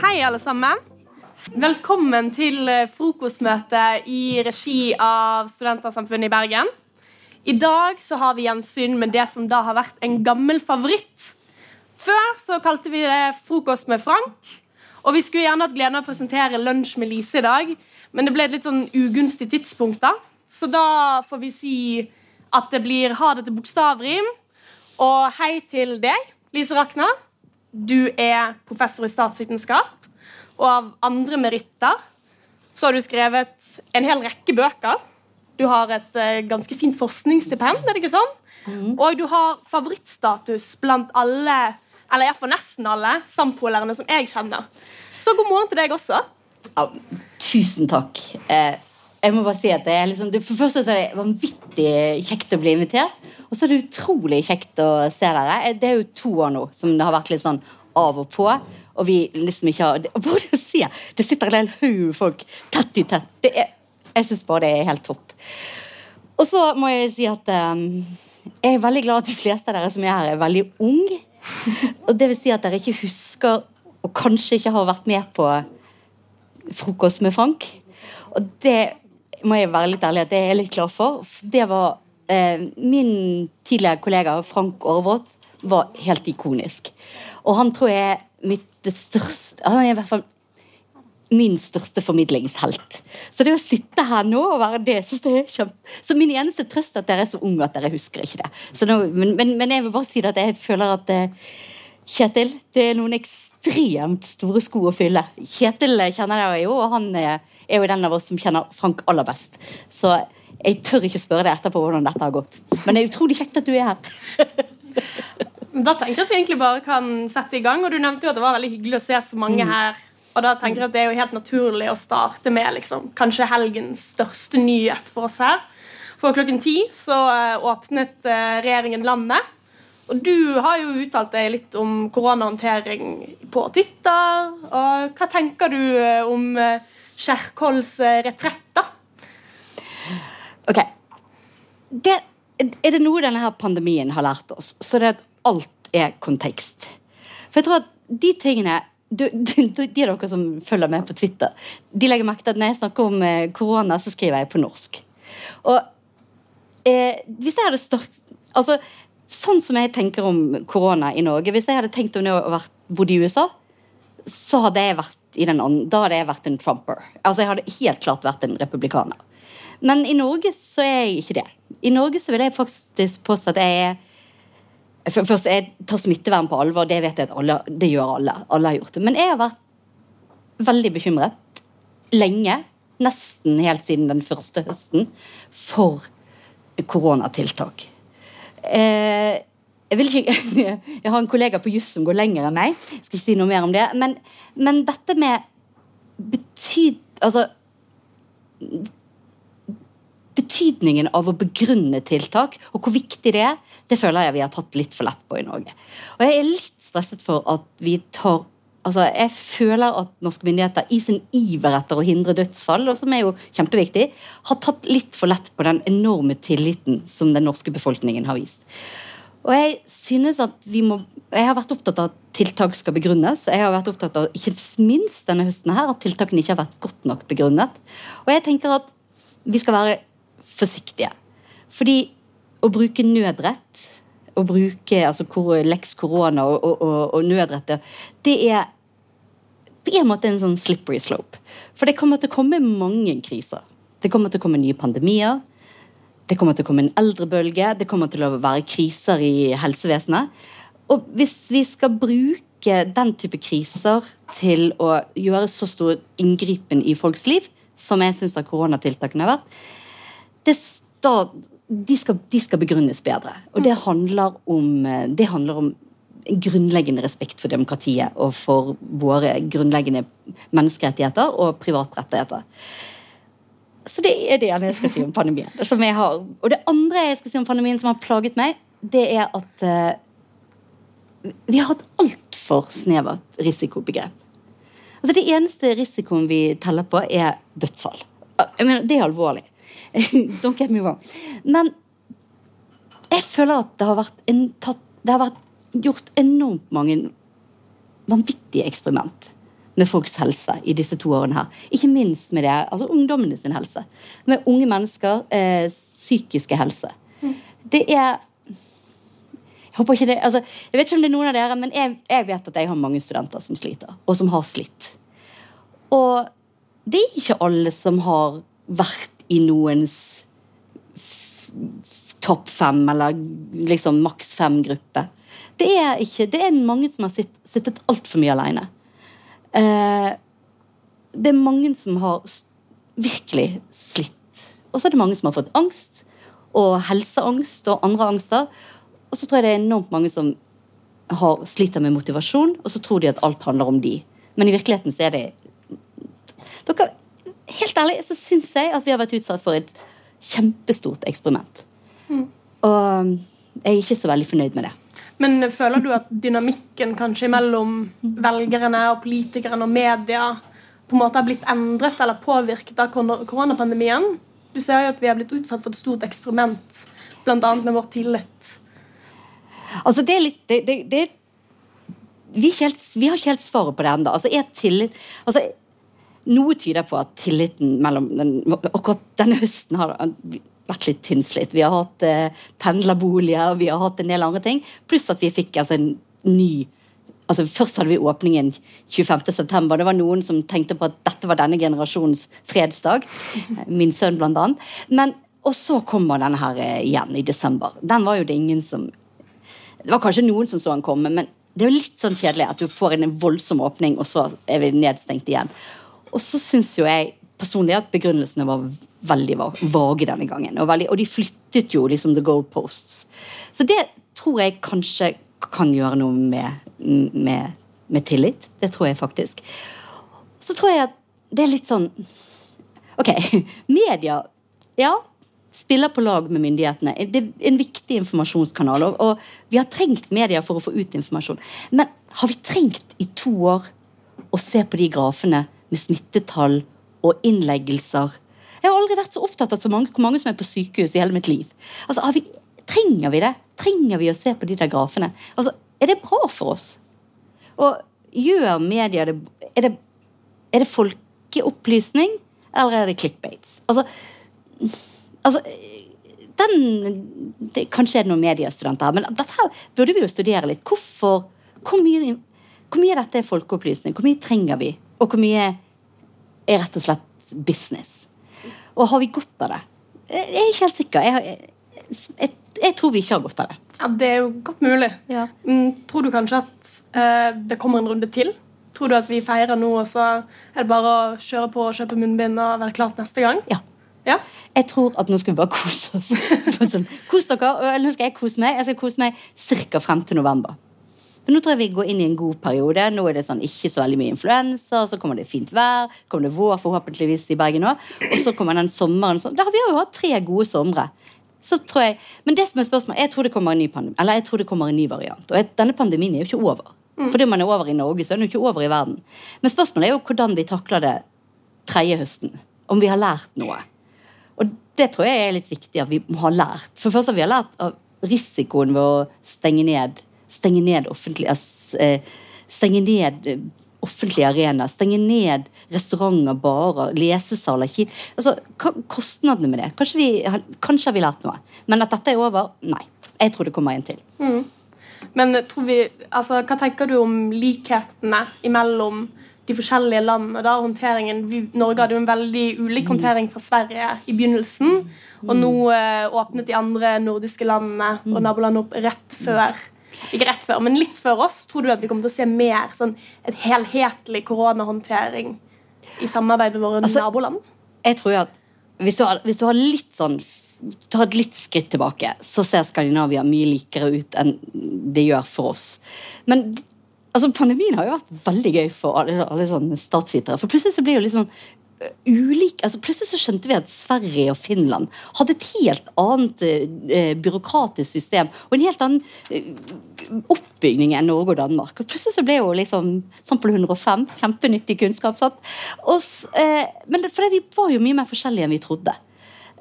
Hei, alle sammen. Velkommen til eh, frokostmøte i regi av Studentersamfunnet i Bergen. I dag så har vi gjensyn med det som da har vært en gammel favoritt. Før så kalte vi det Frokost med Frank. Og vi skulle gjerne hatt gleden av å presentere Lunsj med Lise i dag, men det ble et litt sånn ugunstig tidspunkt, da. Så da får vi si at det blir ha det til bokstavrim. Og hei til deg, Lise Rakna. Du er professor i statsvitenskap. Og av andre meritter så har du skrevet en hel rekke bøker. Du har et uh, ganske fint forskningsstipend, er det ikke sånn? Mm. Og du har favorittstatus blant alle, eller iallfall nesten alle, sampolerne som jeg kjenner. Så god morgen til deg også. Ja, tusen takk. Eh, jeg må bare si at det er liksom, For det første så er det vanvittig kjekt å bli invitert. Og så er det utrolig kjekt å se dere. Eh, det er jo to år nå som det har vært litt sånn av og på. Og vi liksom ikke har Bare å se! Det sitter en del haug folk tett i tett. Er, jeg syns bare det er helt topp. Og så må jeg si at um, jeg er veldig glad at de fleste av dere som er her, er veldig unge. Og det vil si at dere ikke husker, og kanskje ikke har vært med på frokost med Frank. Og det må jeg være litt ærlig at det er jeg litt glad for. Det var eh, Min tidligere kollega Frank Aarvold var helt ikonisk. Og han tror jeg er mitt det største Han er i hvert fall min største formidlingshelt. Så det å sitte her nå og være det, synes jeg er kjempe... Så min eneste trøst er at dere er så unge at dere husker ikke det. Nå, men, men, men, jeg vil bare si at jeg føler at eh, Kjetil, det er noen ekstremt store sko å fylle. Kjetil kjenner jeg jo, og han er, jo den av oss som kjenner Frank aller best. Så jeg tør ikke spørre deg etterpå hvordan dette har gått. Men det er utrolig kjekt at du er her. da tenker jeg at vi egentlig bare kan sette i gang. Og du nevnte jo at det var veldig hyggelig å se så mange mm. her og da tenker jeg at Det er jo helt naturlig å starte med liksom, kanskje helgens største nyhet for oss her. For klokken ti så uh, åpnet uh, regjeringen landet. Og du har jo uttalt deg litt om koronahåndtering på Twitter. og Hva tenker du uh, om Kjerkols retrett, da? OK. Det, er det noe denne her pandemien har lært oss, så det er at alt er kontekst. For jeg tror at de tingene du, de, de, dere som følger med på Twitter, de legger merke til at når jeg snakker om eh, korona, så skriver jeg på norsk. Og eh, hvis jeg hadde start, altså, Sånn som jeg tenker om korona i Norge Hvis jeg hadde tenkt om det å vært, bodd i USA, så hadde jeg vært i den andre, da hadde jeg vært en trumper. Altså Jeg hadde helt klart vært en republikaner. Men i Norge så er jeg ikke det. I Norge så vil jeg faktisk påstå at jeg er Først, Jeg tar smittevern på alvor, det vet jeg at alle, det gjør alle. Alle har gjort det. Men jeg har vært veldig bekymret lenge, nesten helt siden den første høsten, for koronatiltak. Eh, jeg, vil ikke, jeg har en kollega på juss som går lenger enn meg. Jeg skal ikke si noe mer om det. Men, men dette med betyd... Altså betydningen av å begrunne tiltak, og hvor viktig det er, det føler jeg vi har tatt litt for lett på i Norge. Og jeg er litt stresset for at vi tar Altså, Jeg føler at norske myndigheter i sin iver etter å hindre dødsfall, og som er jo kjempeviktig, har tatt litt for lett på den enorme tilliten som den norske befolkningen har vist. Og Jeg synes at vi må, jeg har vært opptatt av at tiltak skal begrunnes. Jeg har vært opptatt av ikke minst denne høsten her, at tiltakene ikke har vært godt nok begrunnet. Og jeg tenker at vi skal være forsiktige. Fordi å bruke nødrett, å bruke altså, lex korona og, og, og, og nødrettet, det er på en måte en sånn slippery slope. For det kommer til å komme mange kriser. Det kommer til å komme nye pandemier. Det kommer til å komme en eldrebølge. Det kommer til å være kriser i helsevesenet. Og hvis vi skal bruke den type kriser til å gjøre så stor inngripen i folks liv, som jeg syns koronatiltakene har vært, det, da, de, skal, de, skal, begrunnes bedre. Og det handler om, det handler om grunnleggende respekt for demokratiet og for våre grunnleggende menneskerettigheter og privatrettigheter. Så det er det jeg skal si om pandemien. Har. Og det andre jeg skal si om pandemien som har plaget meg, det er at uh, vi har hatt altfor snevert risikobegrep. Altså Det eneste risikoen vi teller på, er dødsfall. Jeg mener, Det er alvorlig. Don't get me wrong. Men jeg føler at det har vært, en, det har vært gjort enormt mange vanvittige eksperiment med folks helse i disse to årene her. Ikke minst med det, altså ungdommene sin helse. Med unge mennesker, eh, psykiske helse. Mm. Det er jeg håper ikke det, altså, jeg vet ikke om det er noen av dere, men jeg, jeg vet at jeg har mange studenter som sliter, og som har slitt. Og det er ikke alle som har vært i noens topp fem, eller liksom maks fem-gruppe. Det er ikke, det er mange som har sitt, sittet altfor mye alene. Eh, det er mange som har virkelig slitt. Og så er det mange som har fått angst, og helseangst og andre angster. Og så tror jeg det er enormt mange som har, sliter med motivasjon, og så tror de at alt handler om de. Men i virkeligheten så er det dere, Helt ærlig så syns jeg at vi har vært utsatt for et kjempestort eksperiment. Mm. Og jeg er ikke så veldig fornøyd med det. Men føler du at dynamikken kanskje mellom velgerne og politikerne og media på en måte har blitt endret eller påvirket av koronapandemien? Du ser jo at vi har blitt utsatt for et stort eksperiment, bl.a. med vår tillit. Altså, det er litt det, det, det, vi, helt, vi har ikke helt svaret på det ennå. Altså, er tillit altså, Noe tyder på at tilliten mellom den, Akkurat denne høsten har vært litt tynnslitt. Vi har hatt eh, pendlerboliger, vi har hatt en del andre ting. Pluss at vi fikk altså, en ny altså Først hadde vi åpningen 25.9. Det var noen som tenkte på at dette var denne generasjons fredsdag. Min sønn, blant annet. Men, og så kommer denne her eh, igjen i desember. Den var jo det ingen som Det var kanskje noen som så den komme, men det er jo litt sånn kjedelig at du får en voldsom åpning, og så er vi nedstengt igjen. Og så syns jo jeg personlig at begrunnelsene var veldig vage denne gangen. Og, veldig, og de flyttet jo liksom the goalposts. Så det tror jeg kanskje kan gjøre noe med, med, med tillit. Det tror jeg faktisk. Så tror jeg at det er litt sånn Ok, media ja, spiller på lag med myndighetene. Det er en viktig informasjonskanal. Og, og vi har trengt media for å få ut informasjon. Men har vi trengt i to år å se på de grafene med smittetall og innleggelser? Jeg har aldri vært så opptatt av så mange, hvor mange som er på sykehus i hele mitt liv. Altså, vi, trenger vi det? Trenger vi å se på de der grafene? Altså, er det bra for oss? Og gjør media det Er det, er det folkeopplysning, eller er det clickbates? Altså, altså den, det, Kanskje er det noen mediestudenter men dette burde vi jo studere litt. Hvorfor, hvor, mye, hvor mye av dette er folkeopplysning? Hvor mye trenger vi? Og hvor mye er rett og slett business? Og har vi godt av det? Jeg er ikke helt sikker. Jeg, jeg, jeg, jeg tror vi ikke har godt av det. Ja, Det er jo godt mulig. Ja. tror du kanskje at eh, det kommer en runde til? Tror du at vi feirer nå, og så er det bare å kjøre på og kjøpe munnbind og være klart neste gang? Ja. Ja? Jeg tror at nå skal vi bare kose oss. sånn, Kos dere. og Nå skal jeg kose meg. Jeg skal kose meg ca. frem til november. For Nå tror jeg vi går inn i en god periode. Nå er det sånn ikke så veldig mye influensa. Så kommer det fint vær. kommer det vår forhåpentligvis i Bergen òg. Og så kommer den sommeren. Så, da har vi jo hatt tre gode somre. Så tror jeg, Men det som er spørsmålet, jeg tror det kommer en ny pandemi, eller jeg tror det kommer en ny variant. Og jeg, denne pandemien er jo ikke over. Fordi man er over i Norge, så er den jo ikke over i verden. Men spørsmålet er jo hvordan vi takler det tredje høsten. Om vi har lært noe. Og det tror jeg er litt viktig at vi må ha lært. For først har vi har lært av risikoen ved å stenge ned, stenge ned offentlig, eh, stenge ned eh, offentlige arenaer. Stenge ned restauranter, barer, lesesaler. ki- Altså, kostnadene med det. Kanskje, vi, kanskje har vi lært noe. Men at dette er over? Nei. Jeg tror det kommer en til. Mm. Men tror vi, altså, hva tenker du om likhetene imellom de forskjellige landene? da, håndteringen? Vi, Norge hadde jo en veldig ulik håndtering fra Sverige i begynnelsen. Og nå eh, åpnet de andre nordiske landene og nabolandene opp rett før. Ikke rett før, men litt før oss. Tror du at vi kommer til å se mer sånn et helhetlig koronahåndtering i samarbeid med våre Altså, naboland? jeg tror at hvis du, har, hvis du har litt sånn tar et litt skritt tilbake, så ser Skandinavia mye likere ut enn det gjør for oss. Men altså, pandemien har jo vært veldig gøy for alle, alle sånne statsvitere. For plutselig så blir jo liksom ulik, altså Plutselig så skjønte vi at Sverige og Finland hadde et helt annet eh, byråkratisk system og en helt annen eh, oppbygning enn Norge og Danmark. Og Plutselig så ble jo liksom Sampel 105 kjempenyttig kunnskap. Sant? Og, eh, men det, for det, vi var jo mye mer forskjellige enn vi trodde.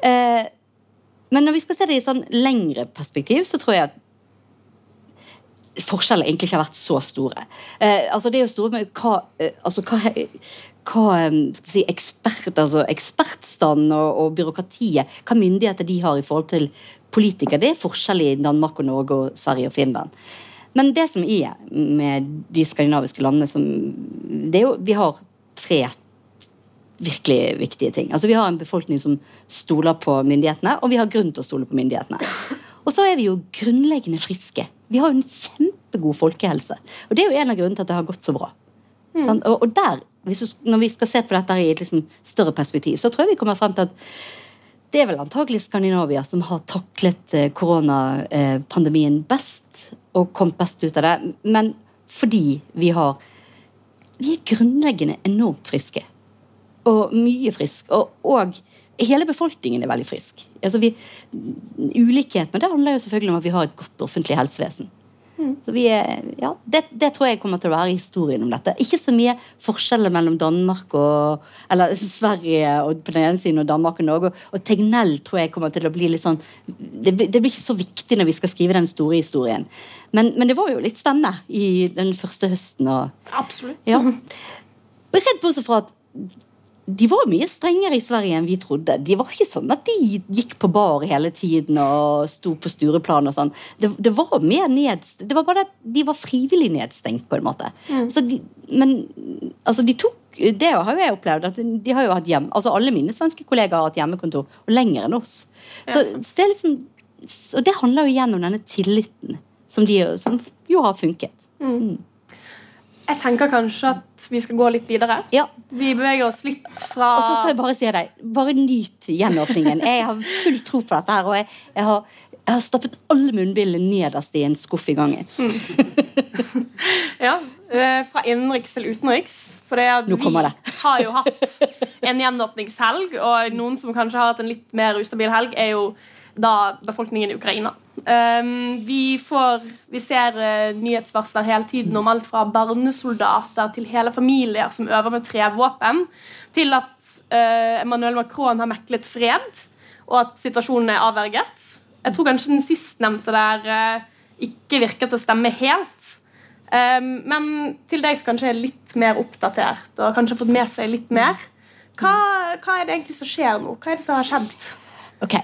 Eh, men når vi skal se det i sånn lengre perspektiv, så tror jeg at forskjellene egentlig ikke har vært så store. Eh, altså Det er jo store med hva, eh, altså hva, hva eh, si, ekspert, altså ekspertstanden og, og, byråkratiet, hva myndigheter de har i forhold til politikere. Det er forskjell i Danmark og Norge og Sverige og Finland. Men det som er med de skandinaviske landene, som, det er jo Vi har tre virkelig viktige ting. Altså Vi har en befolkning som stoler på myndighetene, og vi har grunn til å stole på myndighetene. Og så er vi jo grunnleggende friske. Vi har jo en kjempegod folkehelse. Og det er jo en av grunnene til at det har gått så bra. Mm. Og, og, der, du, når vi skal se på dette i et liksom større perspektiv, så tror jeg vi kommer frem til at det er vel antagelig Skandinavia som har taklet eh, koronapandemien best og kommet best ut av det. Men fordi vi har Vi er grunnleggende enormt friske. Og mye frisk. Og, og hele befolkningen er veldig frisk. Altså vi, ulikhetene det handler jo selvfølgelig om at vi har et godt offentlig helsevesen. Mm. Så vi er, ja, det, det, tror jeg kommer til å være historien om dette. Ikke så mye forskjeller mellom Danmark og eller Sverige og på den ene siden og Danmark og Norge. Og Tegnell tror jeg kommer til å bli litt sånn det, det, blir ikke så viktig når vi skal skrive den store historien. Men, men det var jo litt spennende i den første høsten. Og, Absolutt. Ja. Redd bortsett fra at de var mye strengere i Sverige enn vi trodde. De var ikke sånn at de gikk på bar hele tiden og sto på Stureplan og sånn. Det, det, var mer ned, det var bare at de var frivillig nedstengt, på en måte. Mm. De, men altså, de tok Det har jo jeg opplevd. at de har jo hatt hjem, altså Alle mine svenske kollegaer har hatt hjemmekontor, og lenger enn oss. Så, ja, det er liksom, og det handler jo igjen om denne tilliten som, de, som jo har funket. Mm. Jeg tenker kanskje at vi skal gå litt videre. Ja. Vi beveger oss litt fra Og så skal jeg bare si deg, bare nyt gjenåpningen. Jeg har full tro på dette her, og jeg, jeg, har, jeg har, stappet alle munnbillene nederst i en skuff i gangen. Mm. ja. Eh, fra innenriks til utenriks. For vi har jo hatt en gjenåpningshelg, og noen som kanskje har hatt en litt mer ustabil helg, er jo da befolkningen i Ukraina. Um, vi, får, vi ser uh, nyhetsvarsler hele tiden om alt fra barnesoldater til hele familier som øver med trevåpen, til at uh, Emmanuel Macron har meklet fred, og at situasjonen er avverget. Jeg tror kanskje den sistnevnte der uh, ikke virker til å stemme helt. Um, men til deg som kanskje er litt mer oppdatert og kanskje har fått med seg litt mer, hva, hva er det egentlig som skjer nå? Hva er det som har skjedd? Ok,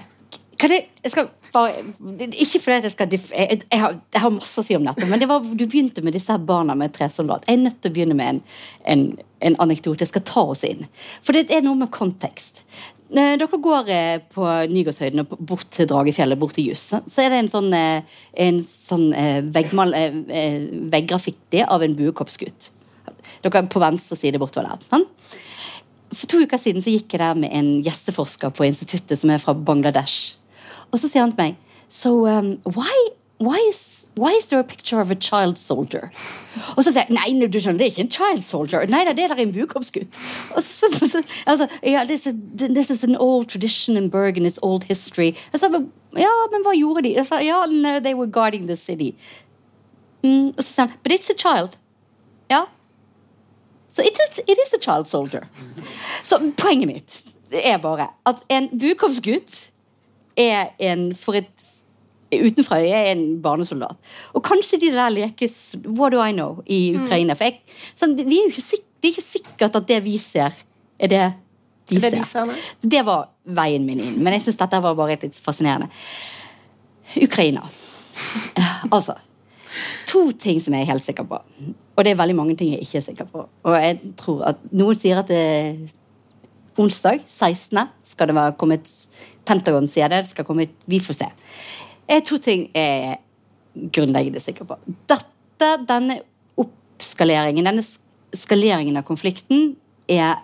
kan jeg, jeg skal bare, Ikke fordi jeg skal jeg, jeg, har, jeg, har, masse å si om dette, men det var, du begynte med disse her barna med tresoldat. Jeg er nødt til å begynne med en, en, en anekdote. Jeg skal ta oss inn. For det er noe med kontekst. Når dere går eh, på Nygårdshøyden og bort til Dragefjellet, bort til Juss, så er det en sånn, eh, en sånn eh, veggmal, veggraffiti av en buekoppsgutt. Dere er på venstre side bortover der. sånn? For to uker siden så gikk jeg der med en gjesteforsker på instituttet som er fra Bangladesh. Og så sier han til meg So um, why, why, is, why is there a picture of a child soldier? Og så sier jeg nei, du skjønner, det er ikke en child soldier. Nei, det er en bukoppsgutt. Så, så, altså, ja, this, this, is an old tradition in Bergen, it's old history. Jeg sa, ja, men hva gjorde de? Jeg sa, ja, no, they were guarding the city. Mm, og så sier han, but it's a child. Ja. Så it, it is a child soldier. Så poenget mitt er bare at en bukoppsgutt er en for et utenfra er en barnesoldat. Og kanskje de der lekes What do I know? i mm. Ukraina. For jeg, sånn, det, er ikke, det er ikke sikkert at det vi ser, er det de det ser. De det var veien min inn. Men jeg syns dette var bare litt fascinerende. Ukraina. Altså To ting som jeg er helt sikker på. Og det er veldig mange ting jeg ikke er sikker på. Og jeg tror at Noen sier at det onsdag 16. skal det være kommet Pentagon sier det, det skal komme Vi får se. Jeg to ting jeg er grunnleggende sikker på. Dette, denne oppskaleringen, denne skaleringen av konflikten, er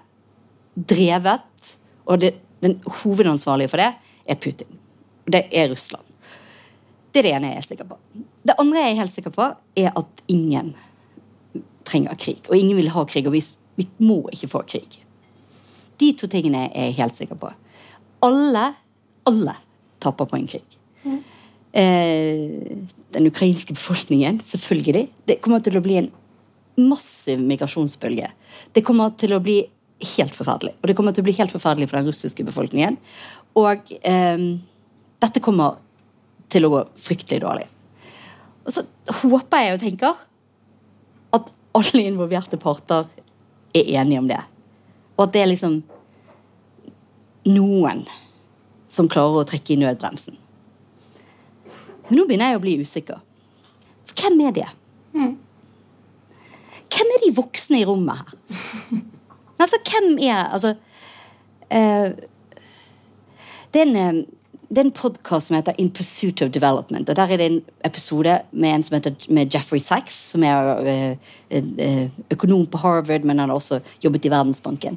drevet, og det, den hovedansvarlige for det er Putin. Det er Russland. Det er det ene jeg er sikker på. Det andre jeg er helt sikker på, er at ingen trenger krig. Og ingen vil ha krig, og vi, vi må ikke få krig. De to tingene er jeg helt sikker på. Alle alle taper på en krig. Mm. Eh, den ukrainske befolkningen, selvfølgelig. Det kommer til å bli en massiv migrasjonsbølge. Det kommer til å bli helt forferdelig. Og det kommer til å bli helt forferdelig for den russiske befolkningen. Og eh, dette kommer til å gå fryktelig dårlig. Og så håper jeg og tenker at alle involverte parter er enige om det. Og at det er liksom noen som klarer å trekke i nødbremsen. Men nå begynner jeg å bli usikker. For hvem er det? Mm. Hvem er de voksne i rommet her? Altså, hvem er Altså eh, Det er en, eh, det er en podkast som heter In Pursuit of Development. og Der er det en episode med en som heter med Jeffrey Sachs, som er eh, eh, økonom på Harvard, men han har også jobbet i Verdensbanken.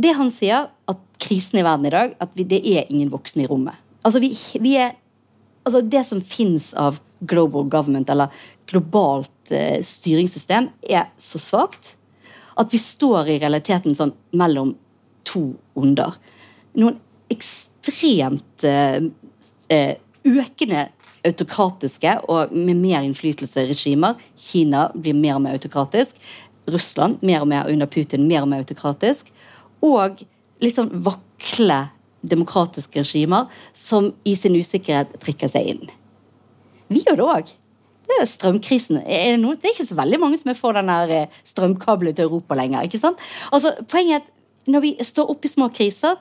Det han sier, at krisen i verden i dag, at vi, det er ingen voksne i rommet. Altså, vi, vi er altså Det som fins av global government, eller globalt eh, styringssystem, er så svakt at vi står i realiteten sånn mellom to onder. Noen ekstremt eh, eh, økende autokratiske og med mer innflytelse regimer. Kina blir mer og mer autokratisk. Russland mer og mer under Putin, mer og mer autokratisk. Og litt sånn vakle demokratiske regimer som i sin usikkerhet trikker seg inn. Vi gjør det òg. Det er strømkrisen. Er det, noe, det, er ikke så veldig mange som er for den eh, strømkabelen til Europa lenger. ikke sant? Altså, Poenget er at når vi står oppe i små kriser,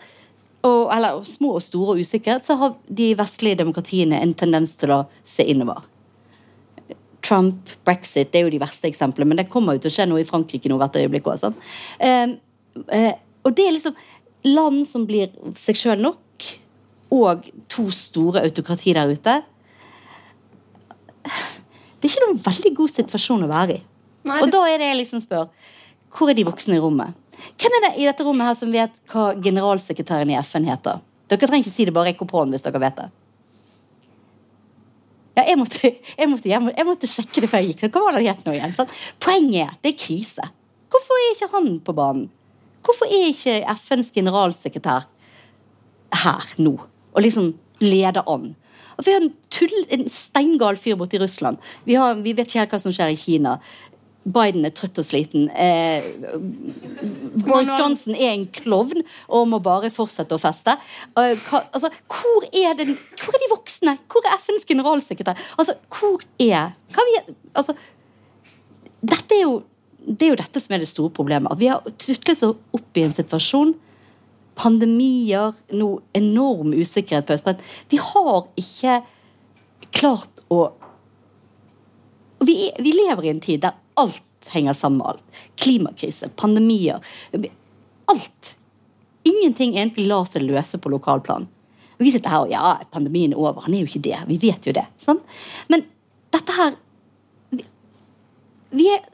og, eller små og store usikkerhet, så har de vestlige demokratiene en tendens til å se innover. Trump, brexit, det er jo de verste eksemplene, men det kommer jo til å skje noe i Frankrike nå hvert øyeblikk òg. Eh, eh, og det er liksom land som blir seg sjøl nok, og to store autokrati der ute. Det er ikke noen veldig god situasjon å være i. Nei, Og da er det jeg liksom spør Hvor er de voksne i rommet? Hvem er det i dette rommet her som vet hva generalsekretæren i FN heter? Dere trenger ikke si det, bare rekk opp hånden hvis dere vet det. Ja, jeg måtte, jeg, måtte, jeg, måtte, jeg måtte sjekke det før jeg gikk. Hva var det het nå igjen? Sant? Poenget er det er krise. Hvorfor er ikke han på banen? Hvorfor er ikke FNs generalsekretær her nå og liksom leder an? Vi har en, tull, en steingal fyr borte i Russland. Vi, har, vi vet ikke helt hva som skjer i Kina. Biden er trøtt og sliten. Eh, Boris Johnson er en klovn og må bare fortsette å feste. Eh, hva, altså, hvor, er den, hvor er de voksne? Hvor er FNs generalsekretær? Altså, hvor er vi, altså, Dette er jo det er jo dette som er det store problemet. Vi har tutlet oss opp i en situasjon. Pandemier, nå enorm usikkerhet på Østbredden. Vi har ikke klart å vi, vi lever i en tid der alt henger sammen med alt. Klimakrise, pandemier. Alt. Ingenting egentlig lar seg løse på lokalplan. Vi sitter her og ja, pandemien er over. Han er jo ikke det. Vi vet jo det. Sant? Men dette her vi, vi er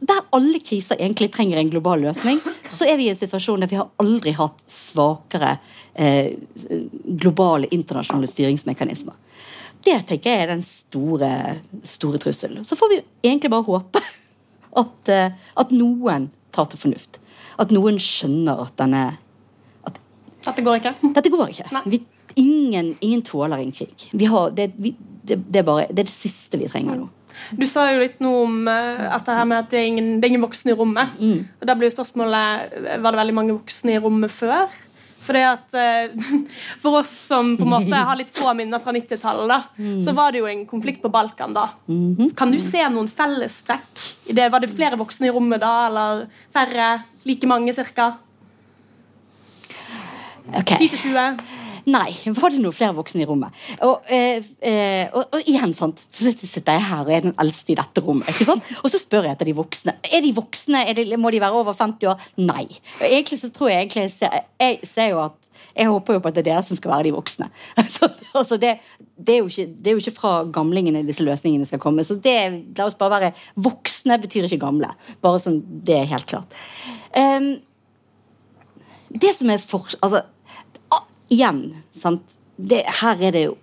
der alle kriser egentlig trenger en global løsning, så er vi i en situasjon der vi har aldri hatt svakere eh, globale internasjonale styringsmekanismer. Det tenker jeg er den store, store trusselen. Så får vi egentlig bare håpe at, eh, at noen tar til fornuft. At noen skjønner at denne at dette går ikke. Dette går ikke. Vi, ingen, ingen tåler en krig. Vi har, det, vi, det, det, er bare, det er det siste vi trenger nå. Du sa jo litt noe om uh, at det her med at det er ingen, det er ingen voksne i rommet. Mm. Og da blir jo spørsmålet Var det veldig mange voksne i rommet før? Fordi at uh, For oss som på en måte har litt få minner fra 90-tallet, mm. så var det jo en konflikt på Balkan da. Mhm. Kan du se noen fellestrekk? det? Var det flere voksne i rommet da, eller færre? Like mange, cirka? Okay. 10-20? Nei, var det noen flere voksne i rommet? Og, eh, eh, og, og igjen, sant, så sitter jeg her og er den eldste i dette rommet. ikke sant? Og så spør jeg etter de voksne. Er de voksne? Er de, må de være over 50 år? Nei. Og egentlig så tror jeg egentlig jeg ser, jeg ser jo at jeg håper jo på at det er dere som skal være de voksne. Altså, det, det, er ikke, det er jo ikke fra gamlingene disse løsningene skal komme. Så det, la oss bare være Voksne betyr ikke gamle. Bare sånn, det er helt klart. Um, det som er for... Altså, igjen. Det, her er det jo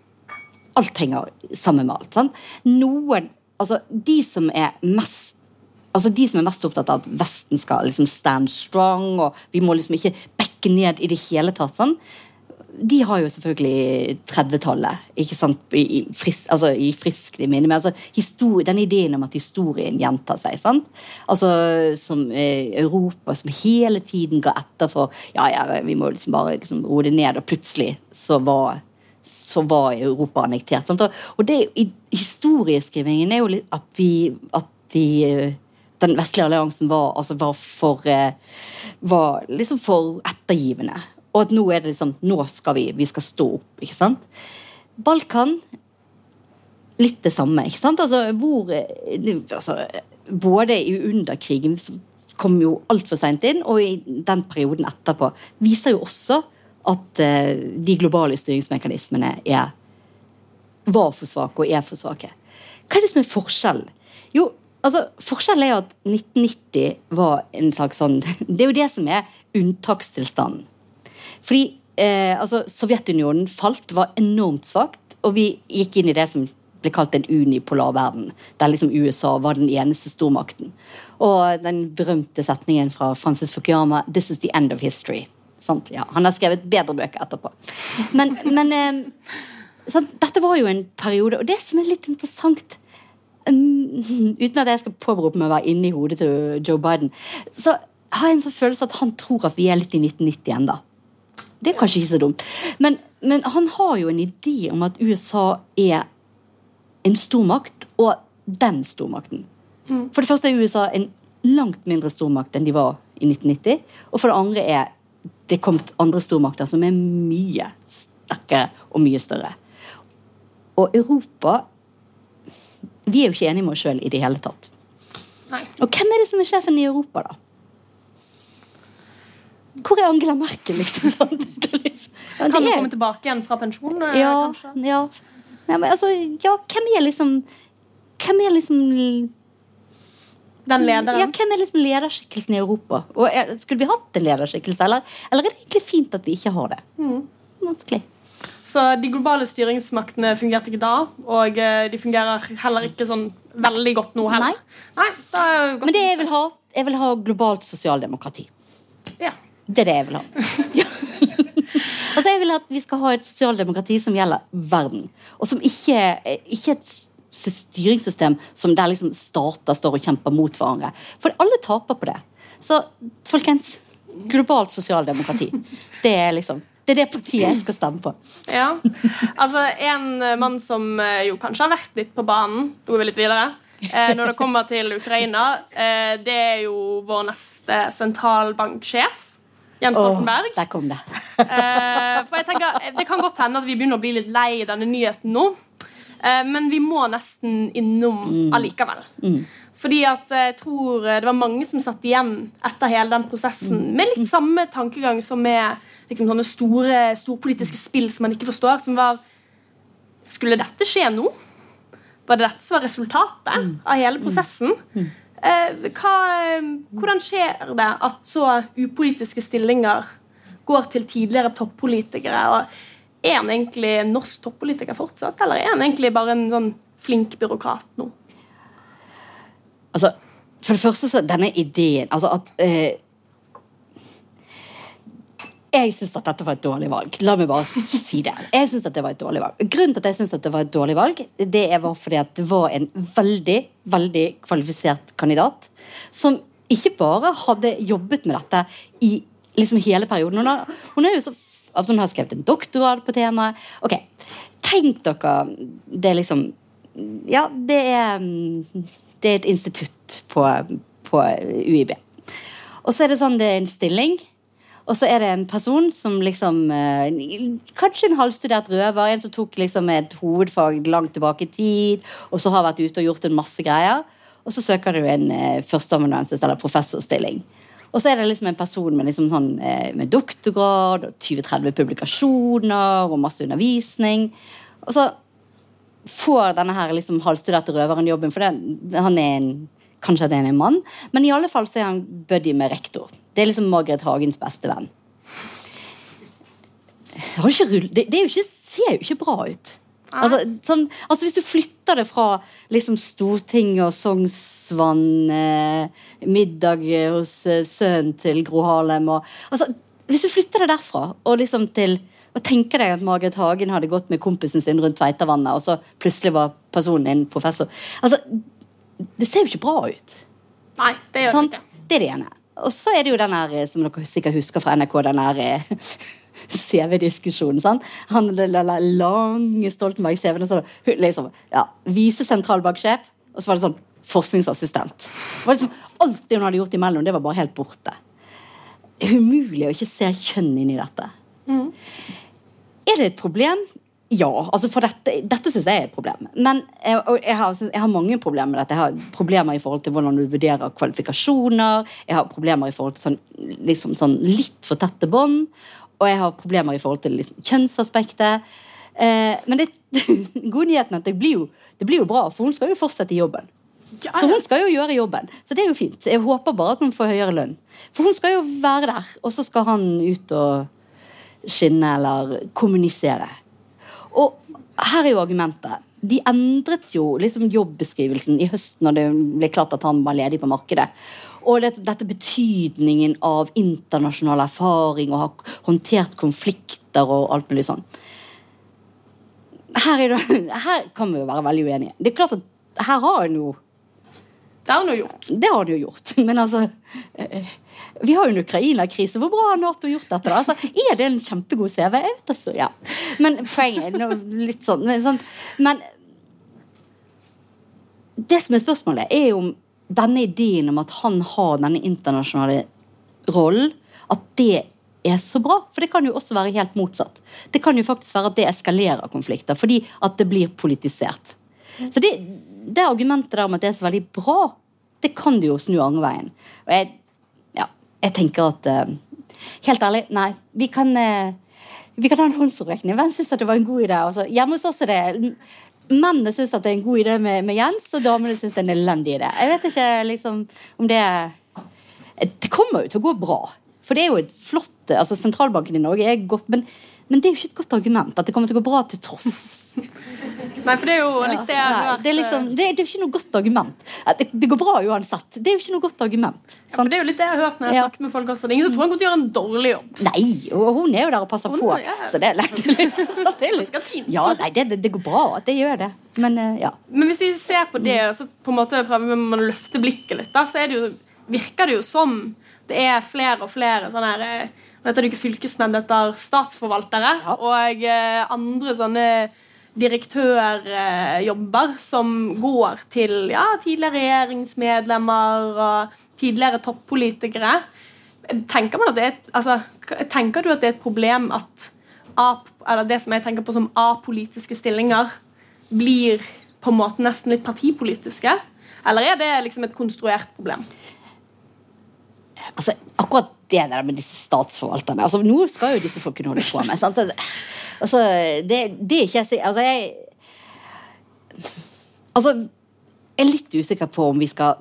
Alt henger sammen med alt. Sant? Noen Altså, de som er mest Altså De som er mest opptatt av at Vesten skal liksom stand strong, og vi må liksom ikke bekke ned i det hele tatt. Sånn. De har jo selvfølgelig 30-tallet i, fris, altså, i friskt minne. Men altså, histori- denne ideen om at historien gjentar seg. sant? Altså Som eh, Europa som hele tiden ga etter for ja, ja, vi må liksom bare liksom roe det ned, og plutselig så var så var Europa annektert. Sant? Og det, i, historieskrivingen er jo litt at vi, at de, eh, den vestlige alliansen var, altså var for eh, var liksom for ettergivende. Og at nå er det liksom Nå skal vi, vi skal stå opp, ikke sant? Balkan litt det samme, ikke sant? Altså hvor altså, Både under krigen som kom jo altfor seint inn, og i den perioden etterpå viser jo også at eh, de globale styringsmekanismene er, var for svake og er for svake. Hva er det som er forskjellen? Jo, altså, Forskjellen er at 1990 var en slags sånn Det er jo det som er unntakstilstanden. Fordi eh, altså, Sovjetunionen falt, var enormt svakt, og vi gikk inn i det som ble kalt en unipolar verden, der liksom USA var den eneste stormakten. Og den berømte setningen fra Francis Fukuyama 'This is the end of history'. Sant? Ja, han har skrevet bedre bøker etterpå. Men, men eh, dette var jo en periode, og det som er litt interessant Uten at jeg skal påberope meg å være inni hodet til Joe Biden, så har jeg en sånn følelse at han tror at vi er litt i 1990 ennå. Det er kanskje ikke så dumt. Men, men han har jo en idé om at USA er en stormakt, og den stormakten. Mm. For det første er USA en langt mindre stormakt enn de var i 1990. Og for det andre er det kommet andre stormakter som er mye sterkere og mye større. Og Europa Vi er jo ikke enige med oss sjøl i det hele tatt. Nei. Og hvem er det som er sjefen i Europa, da? Hvor er Angela Merkel, liksom? sant? Er liksom- Ja, Kan er- komme tilbake igjen fra pensjon? eh, ja, ja. Nei, men altså, ja, hvem er liksom Hvem er liksom Den lederen? Ja, hvem er liksom lederskikkelsen i Europa? Og er, Skulle vi hatt en lederskikkelse, eller, eller er det egentlig fint at vi ikke har det? Mm. Vanskelig. Så de globale styringsmaktene fungerte ikke da, og eh, de fungerer heller ikke sånn veldig godt nå heller. Nei, er det godt. Men det jeg vil ha, jeg vil ha globalt sosialdemokrati. Ja. Det er det jeg vil ha. Altså jeg vil at vi skal ha et sosialdemokrati som gjelder verden. Og som ikke, ikke et styringssystem som der liksom stater står og kjemper mot hverandre. For alle taper på det. Så folkens, globalt sosialdemokrati. Det er liksom det er det partiet jeg skal stemme på. Ja. Altså, en mann som eh, jo kanskje har vært litt på banen, går vi litt videre, eh, når det kommer til Ukraina, eh, det er jo vår neste sentralbanksjef, Jens Stoltenberg. der kom det. Eh, for jeg tenker, Det kan godt hende at vi begynner å bli litt lei denne nyheten nå, eh, men vi må nesten innom Mm. allikevel. Mm. Fordi at jeg tror eh, det var mange som satt igjen etter hele den prosessen med litt samme tankegang som med liksom, sånne store storpolitiske spill som man ikke forstår. Som var Skulle dette skje nå? Var det dette som var resultatet av hele prosessen? Eh, hva, eh, hvordan skjer det at så upolitiske stillinger går til tidligere toppolitikere? Og er han egentlig norsk toppolitiker fortsatt, eller er han egentlig bare en sånn flink byråkrat nå? Altså, for det første så denne ideen Altså at eh, Jeg syns at dette var et dårlig valg. La meg bare si det. Jeg synes at det var et dårlig valg. Grunnen til at jeg synes at det var et dårlig valg, det var fordi at det var en veldig, veldig kvalifisert kandidat som ikke bare hadde jobbet med dette i liksom hele perioden. Hun har, hun er jo så altså hun har skrevet en doktorgrad på temaet. Ok, Tenk dere Det er liksom Ja, det er, mm, det er et institutt på, på UiB. Og så er det sånn det er en stilling. Og så er det en person som liksom eh, Kanskje en halvstudert røver. En som tok liksom et hovedfag langt tilbake i tid, og så har vært ute og gjort en masse greier. Og så søker du en eh, førsteamanuensis eller professorstilling. Og så er det liksom en person med, liksom sånn, eh, med doktorgrad og 20-30 publikasjoner og masse undervisning. Og så får denne her liksom halvstuderte røveren jobben, for det, han er en Kanskje at han er en mann, men i alle fall så er han buddy med rektor. Det er liksom Margaret Hagens beste venn. Det, det jo ikke, ser jo ikke bra ut. Altså, sånn, altså Hvis du flytter det fra liksom Stortinget og Sognsvann, eh, middag hos eh, sønnen til Gro Harlem og, altså, Hvis du flytter det derfra og liksom til og tenker deg at Margaret Hagen hadde gått med kompisen sin rundt Tveitavannet, og så plutselig var personen din professor Altså, Det ser jo ikke bra ut. Nei, det gjør sånn, det ikke. Det er det ene. Og så er det jo den her, eh, som dere sikkert husker fra NRK, den her eh, CV-diskusjonen. sant? Han la- la- la- lange Stoltenberg-CV-en, og så liksom, ja, visesentralbanksjef, og så var det sånn forskningsassistent. Det var liksom, alt det hun hadde gjort imellom, det var bare helt borte. Det er umulig å ikke se kjønn inn i dette. Mm. Er det et problem? Ja. altså for Dette, dette syns jeg er et problem. Men jeg, jeg, har, jeg har mange problemer med dette. Jeg har problemer i forhold til hvordan du vurderer kvalifikasjoner. Jeg har problemer i forhold til sånn, liksom sånn litt for tette bånd. Og jeg har problemer i forhold til liksom, kjønnsaspektet. Eh, men det, gode nyheten er at det blir, jo, det blir jo bra, for hun skal jo fortsette i jobben. Ja, Så hun skal jo gjøre jobben. Så det er jo fint. Jeg håper bare at hun får høyere lønn. For hun skal jo være der, og så skal han ut og skinne eller kommunisere. Og her er jo argumentet. De endret jo liksom jobbeskrivelsen i høst når det ble klart at han var ledig på markedet. Og det, dette betydningen av internasjonal erfaring og ha håndtert konflikter og alt mulig sånn. Her, er her kan vi jo være veldig uenige. Det er klart at her har en jo Det har hun jo gjort. det har hun jo gjort. Men altså eh, Vi har jo en Ukraina-krise. Hvor bra har Nato gjort dette? da? Altså, er det en kjempegod CV? Jeg vet altså, ja. Men poenget er litt sånn men, men det som er spørsmålet, er om denne ideen om at han har denne internasjonale rollen, at det er så bra. For det kan jo også være helt motsatt. Det kan jo faktisk være at det eskalerer konflikter, fordi at det blir politisert. Så det, det argumentet der om at det er så veldig bra, det kan du jo snu andre veien. Og jeg, ja, jeg tenker at uh, Helt ærlig, nei. Vi kan, uh, vi kan ha en håndsopprekning. Hvem syns det var en god idé? Altså, hjemme hos oss er det Mennene syns det er en god idé med, med Jens, og damene syns det er en elendig idé. Jeg vet ikke liksom om det Det kommer jo til å gå bra. For det er jo et flott altså Sentralbanken i Norge er godt, men, men det er jo ikke et godt argument at det kommer til å gå bra til tross. Nei, for det er jo litt det jeg har hørt. det, er liksom, det, det er ikke noe godt argument. Det, det går bra uansett. Det er jo ikke noe godt argument. ja, for det er jo litt det jeg har hørt når jeg Ja. snakker med folk også. Det er ingen som tror han kommer til å gjøre en dårlig jobb. Nei, og hun er jo der og passer Hun- på. ja. Så det er lett. det er litt, ja, nei, det, det, går bra. Det gjør det. Men eh, ja. Men hvis vi ser på det, så på en måte prøver man å løfte blikket litt, da, så er det jo, virker det jo som det er flere og flere sånne her eh, Nå heter det ikke fylkesmenn, det heter statsforvaltere. Ja. Og eh, andre sånne direktørjobber som går til ja, tidligere regjeringsmedlemmer og tidligere toppolitikere. Tenker, er, et- altså, tenker du at det er et problem at det som jeg tenker på som apolitiske stillinger, blir på en måte nesten litt partipolitiske? Eller er det liksom et konstruert problem? Altså, akkurat det der med disse statsforvalterne altså, Noe skal jo disse folkene holde på med. Sant? Altså, det, det er ikke jeg Altså, jeg Altså, jeg er litt usikker på om vi skal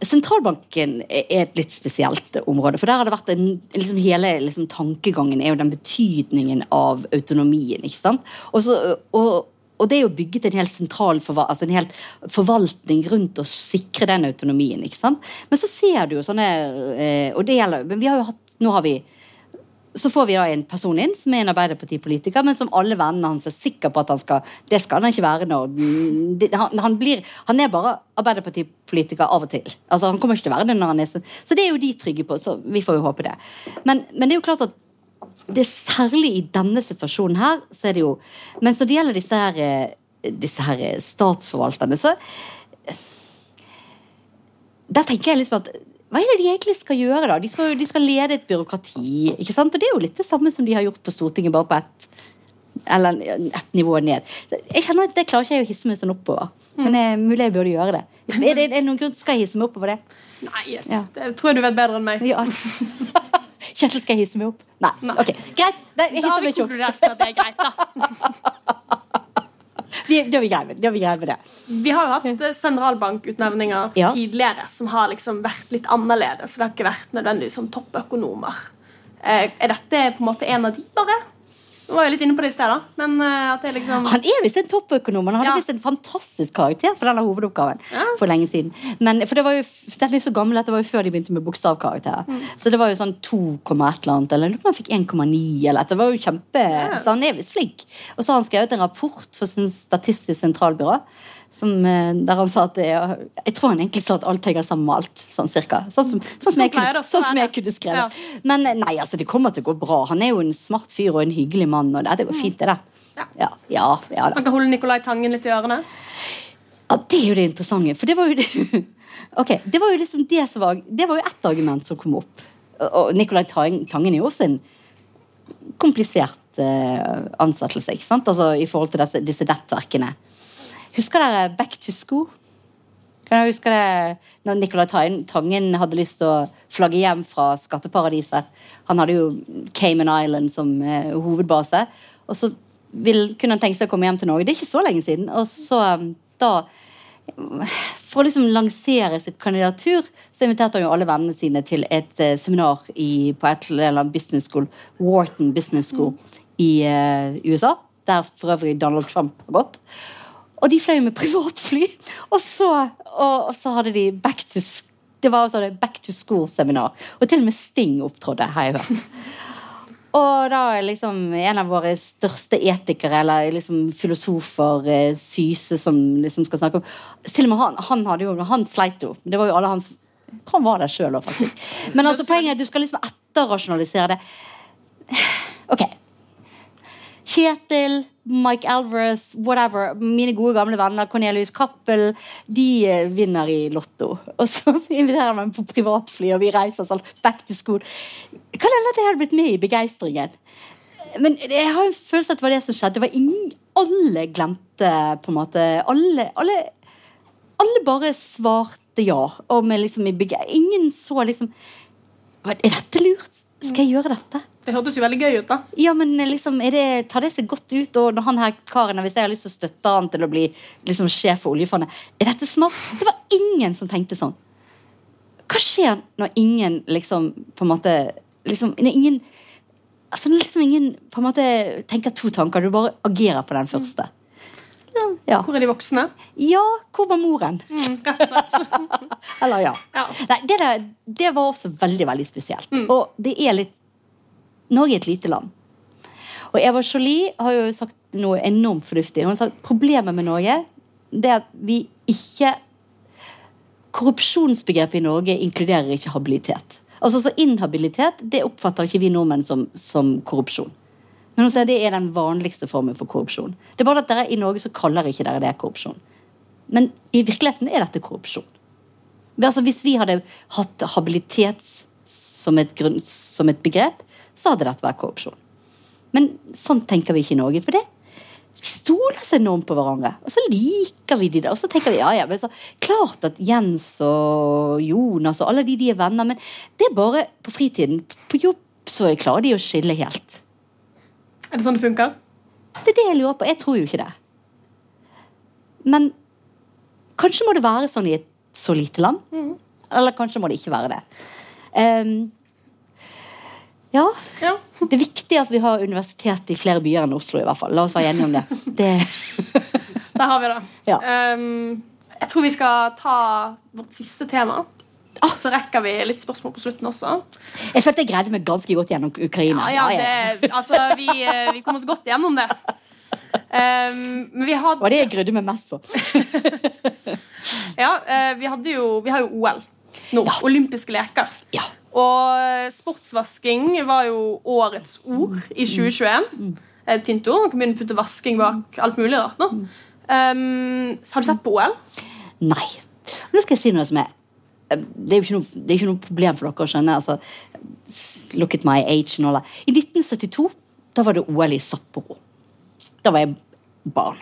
Sentralbanken er et litt spesielt område. For der har det vært en, liksom Hele liksom, tankegangen er jo den betydningen av autonomien. ikke sant? Og, så, og, og det er jo bygget en helt sentral altså en helt forvaltning rundt å sikre den autonomien. ikke sant? Men så ser du jo sånne eh, Og det gjelder Men vi har jo hatt Nå har vi så får vi da en person inn som er en Arbeiderpartipolitiker, men som alle vennene hans er sikker på at han skal Det skal han ikke være når han, han, blir, han er bare Arbeiderpartipolitiker av og til. Altså Han kommer ikke til å være det når han er Så det er jo de trygge på, så vi får jo håpe det. Men, men det er jo klart at det er særlig i denne situasjonen her, så er det jo Mens når det gjelder disse her, eh, disse her statsforvalterne, så Der tenker jeg litt på at hva er det de egentlig skal gjøre, da? De skal, de skal lede et byråkrati. ikke sant? Og det er jo litt det samme som de har gjort på Stortinget, bare på ett eller ett nivå ned. Jeg kjenner at Det klarer ikke jeg å hisse meg sånn oppover. Men det er mulig jeg burde gjøre det. Er det, er det noen grunn Skal jeg hisse meg oppover det? Nei, Ja. det tror jeg du vet bedre enn meg. Ja. Kjetil, skal jeg hisse meg opp? Nei. Nei. Ok, Greit. Da, jeg Da har hisser vi meg ikke opp. konkludert med at det er greit, da. Vi, det har vi greid med. Vi greid med det. Vi har jo hatt eh, sentralbankutnevninger Ja. tidligere som har liksom vært litt annerledes. Det har ikke vært nødvendigvis som toppøkonomer. Eh, er dette på en måte en av de, bare? Nå var jeg litt inne på det i sted, da. Men eh, at det liksom Han er visst en toppøkonom. Han hadde Ja. visst en fantastisk karakter for denne hovedoppgaven. Ja. For lenge siden. Men, for det var jo, Den er så gammel at det var jo før de begynte med bokstavkarakterer. Mm. Så det var jo sånn 2, et eller annet. Eller han fikk 1,9 eller et. Det var jo kjempe, Ja. Så han er visst flink. Og så har han skrevet en rapport for sin Statistisk sentralbyrå Som, eh, der han sa at det, Jeg tror han egentlig sa at alt jeg sammen med alt. Sånn cirka. Sånn som, sånn som, jeg, kunne, sånn som jeg kunne skrevet. Men eh, nei, altså, det kommer til å gå bra. Han er jo en smart fyr og en hyggelig mann. Og det, det går fint, det der. Ja. Ja, ja. Man kan holde Nicolai Tangen litt i ørene. Ja, det er jo det interessante. For det var jo det Ok, det var jo liksom det som var Det var jo ett argument som kom opp. Og- Nicolai Tangen er jo også en komplisert eh, ansettelse, ikke sant? Altså i forhold til disse, disse nettverkene. Husker dere Back to School? Kan dere huske det når Nicolai Tangen hadde lyst til å flagge hjem fra skatteparadiset? Han hadde jo Cayman Island som eh, hovedbase. Og så vil, kunne han tenke seg å komme hjem til Norge. Det er ikke så lenge siden. Og så um, da For å liksom lansere sitt kandidatur, så inviterte han jo alle vennene sine til et eh, seminar i, på et eller annet business school, Wharton Business School i eh, USA. Der for øvrig Donald Trump har gått. Og de fløy med privatfly. Og så, og, og så hadde de back to, det var også det back to school-seminar. Og til og med Sting opptrådte, har jeg hørt. Og da er liksom en av våre største etikere, eller liksom filosofer, eh, Syse, som liksom skal snakke om Til og med han, han hadde jo, han sleit jo. Det var jo alle hans Han var der sjøl òg, faktisk. Men altså, poenget er at du skal liksom etterrasjonalisere det. Ok. Kjetil, Mike Alvarez, whatever, mine gode gamle venner, Cornelius Cappell, de eh, vinner i Lotto. Og så inviterer man på privatfly, og vi reiser sånn back to school. Kan hende at jeg hadde blitt med i begeistringen. Men jeg har en følelse at det var det som skjedde. Det var ingen, alle glemte på en måte Alle, alle, alle bare svarte ja. Og med liksom i Ingen så liksom Er dette lurt? Skal jeg gjøre dette? Det hørtes jo veldig gøy ut, da. Ja, men liksom, er det, tar det seg godt ut? Og når han her karen, hvis jeg har lyst til å støtte han til å bli liksom, sjef for oljefondet, er dette smart? Det var ingen som tenkte sånn. Hva skjer når ingen liksom på en måte liksom, når ingen, altså når liksom ingen på en måte tenker to tanker, du bare agerer på den første. Ja, ja. Hvor er de voksne? ja hvor var moren? Mm. Eller ja. Ja. Nei, det, der, det var også veldig, veldig spesielt. Mm. Og det er litt Norge er et lite land. Og Eva Jolie har jo sagt noe enormt fornuftig. Hun har sagt problemet med Norge det er at vi ikke Korrupsjonsbegrepet i Norge inkluderer ikke habilitet. Altså så Inhabilitet det oppfatter ikke vi nordmenn som, som korrupsjon. Men hun sier det er den vanligste formen for korrupsjon. Det er bare at dere i Norge så kaller ikke dere det korrupsjon. Men i virkeligheten er dette korrupsjon. Altså, hvis vi hadde hatt habilitet som et, grunn, som et begrep, så hadde dette vært korrupsjon. Men sånn tenker vi ikke i Norge. For det vi stoler så enormt på hverandre. Og så liker vi de der. Og så tenker vi ja, ja, men så, klart at Jens og Jonas og alle de, de er venner, men det er bare på fritiden. På jobb så klarer de å skille helt. Er det sånn det funker? Det er det jeg lurer på. Jeg tror jo ikke det. Men kanskje må det være sånn i et så lite land. Mm. Eller kanskje må det ikke være det. Ehm, ja, Ja. det er viktig at vi har universitet i flere byer enn Oslo, i hvert fall. La oss være enige om det. det Der har vi det. Ja. Um, jeg tror vi skal ta vårt siste tema. Ah. Så rekker vi litt spørsmål på slutten også. jeg følte jeg greide meg ganske godt gjennom Ukraina. Ja, ja, det, altså, vi, eh, vi kom oss godt gjennom det. Um, men vi Det hadde, var det jeg grudde meg mest på. ja, uh, vi, hadde jo, vi har jo OL nå. Ja. Olympiske leker. Ja. Og sportsvasking var jo årets ord i 2021. Mm. Et fint ord. Man kan begynne å putte vasking bak alt mulig rart nå. Um, har du sett på OL? Nei. Nå skal jeg si noe som er Det er jo ikke noe, det er ikke noe problem for dere å skjønne. Altså, look at my age and all that. I 1972 da var det OL i Sapporo. Da var jeg barn.